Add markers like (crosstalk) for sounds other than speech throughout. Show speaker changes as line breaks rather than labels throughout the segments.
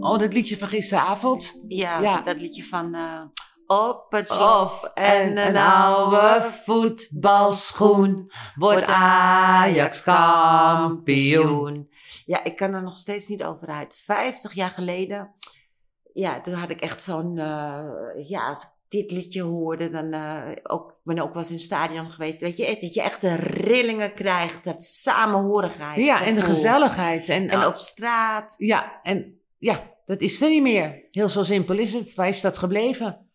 Oh, dat liedje van gisteravond?
Ja,
Ja.
dat liedje van... eh, op het
Of
slof en een oude voetbalschoen wordt Ajax kampioen. Ja, ik kan er nog steeds niet over uit. 50 jaar geleden, ja, toen had ik echt zo'n, eh, ja, dit liedje hoorde, dan eh, ook, ik ben ook wel eens in het stadion geweest, weet je, dat je echt de rillingen krijgt, dat samenhorigheid.
Ja, en de gezelligheid. En,
En op straat.
Ja, en ja, dat is er niet meer. Heel zo simpel is het. Waar is dat gebleven?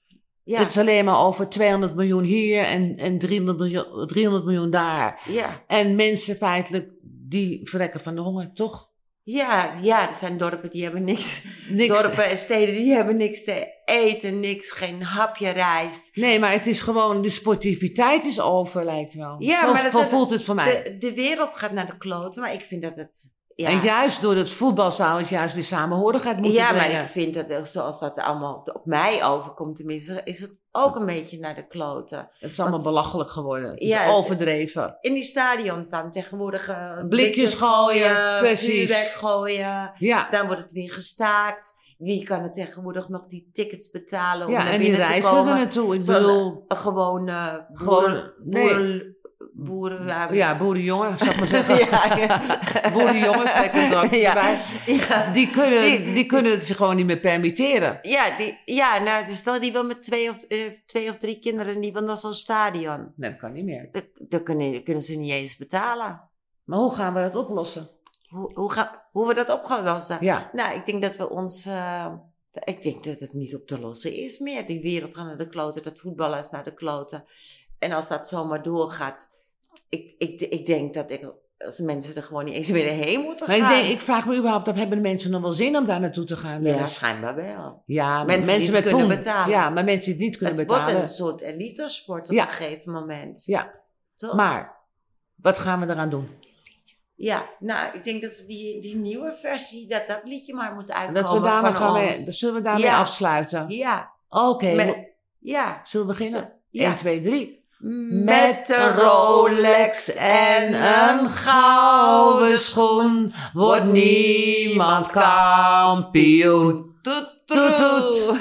Ja,
Het is alleen maar over 200 miljoen hier en, en 300, miljoen, 300 miljoen daar.
ja.
En mensen feitelijk, die verrekken van de honger, toch?
Ja, ja, er zijn dorpen die hebben niks. (laughs)
Niks.
Dorpen en steden die hebben niks te eten, niks, geen hapje rijst.
Nee, maar het is gewoon, de sportiviteit is over, lijkt wel.
Ja,
zo,
maar dat-
voelt het voor mij.
De, de wereld gaat naar de kloten, maar ik vind dat het. Ja,
En juist door het voetbal zou het juist weer samenhorigheid moeten
ja maar
brengen.
ik vind dat zoals dat allemaal op mij overkomt, tenminste, is het ook een beetje naar de kloten.
Het is allemaal
Want-
belachelijk geworden. Het
Ja,
overdreven.
In die stadions staan tegenwoordig eh,
Blikjes gooien, precies.
gooien.
Ja,
Dan wordt het weer gestaakt. Wie kan er tegenwoordig nog die tickets betalen om
ja
naar
en die
binnen te
reizen er
komen?
naartoe. Ik bedoel,
gewoon eh
Gewoon,
boeren,
nee.
boeren, boeren, ja,
ja, boerenjongen, zou ik maar (laughs) zeggen.
ja, ja.
Boerenjongens, drankje (laughs)
Ja.
erbij.
Ja,
Die kunnen,
Die-
die kunnen het zich gewoon niet meer permitteren.
ja, die, ja, nou, stel die wil met twee of, eh, twee of drie kinderen, die wil naar zo'n stadion.
Nee, dat kan niet meer.
Dat, dat kunnen, kunnen ze niet eens betalen.
Maar hoe gaan we dat oplossen?
Hoe, hoe, ga, hoe we dat op gaan lossen?
Ja,
Nou, ik denk dat we ons... eh, ik denk dat het niet op te lossen is meer. Die wereld gaat naar de kloten, dat voetballen is naar de kloten. En als dat zomaar doorgaat... Ik, ik, ik denk dat ik, als mensen er gewoon niet eens meer heen moeten
maar
gaan.
ik, denk, ik vraag me überhaupt af, hebben de mensen nog wel zin om daar naartoe te gaan?
Ja,
eens?
schijnbaar wel.
ja
mensen die het
met
kunnen
poen.
betalen.
Ja, maar mensen die het niet kunnen
Het
betalen.
wordt een soort elitesport op
Ja.
een gegeven moment.
Ja,
Toch?
maar wat gaan we eraan doen?
Ja, nou, ik denk dat we die, die nieuwe versie, dat dat liedje maar moet uitkomen
Dat we daarmee gaan
ons.
mee, zullen we daarmee
Ja.
afsluiten?
Ja.
Oké,
ja.
zullen we beginnen?
Zo, ja.
1, 2, 3.
Met een Rolex en een gouden schoen wordt niemand kampioen.
Toet, toet,
Toet.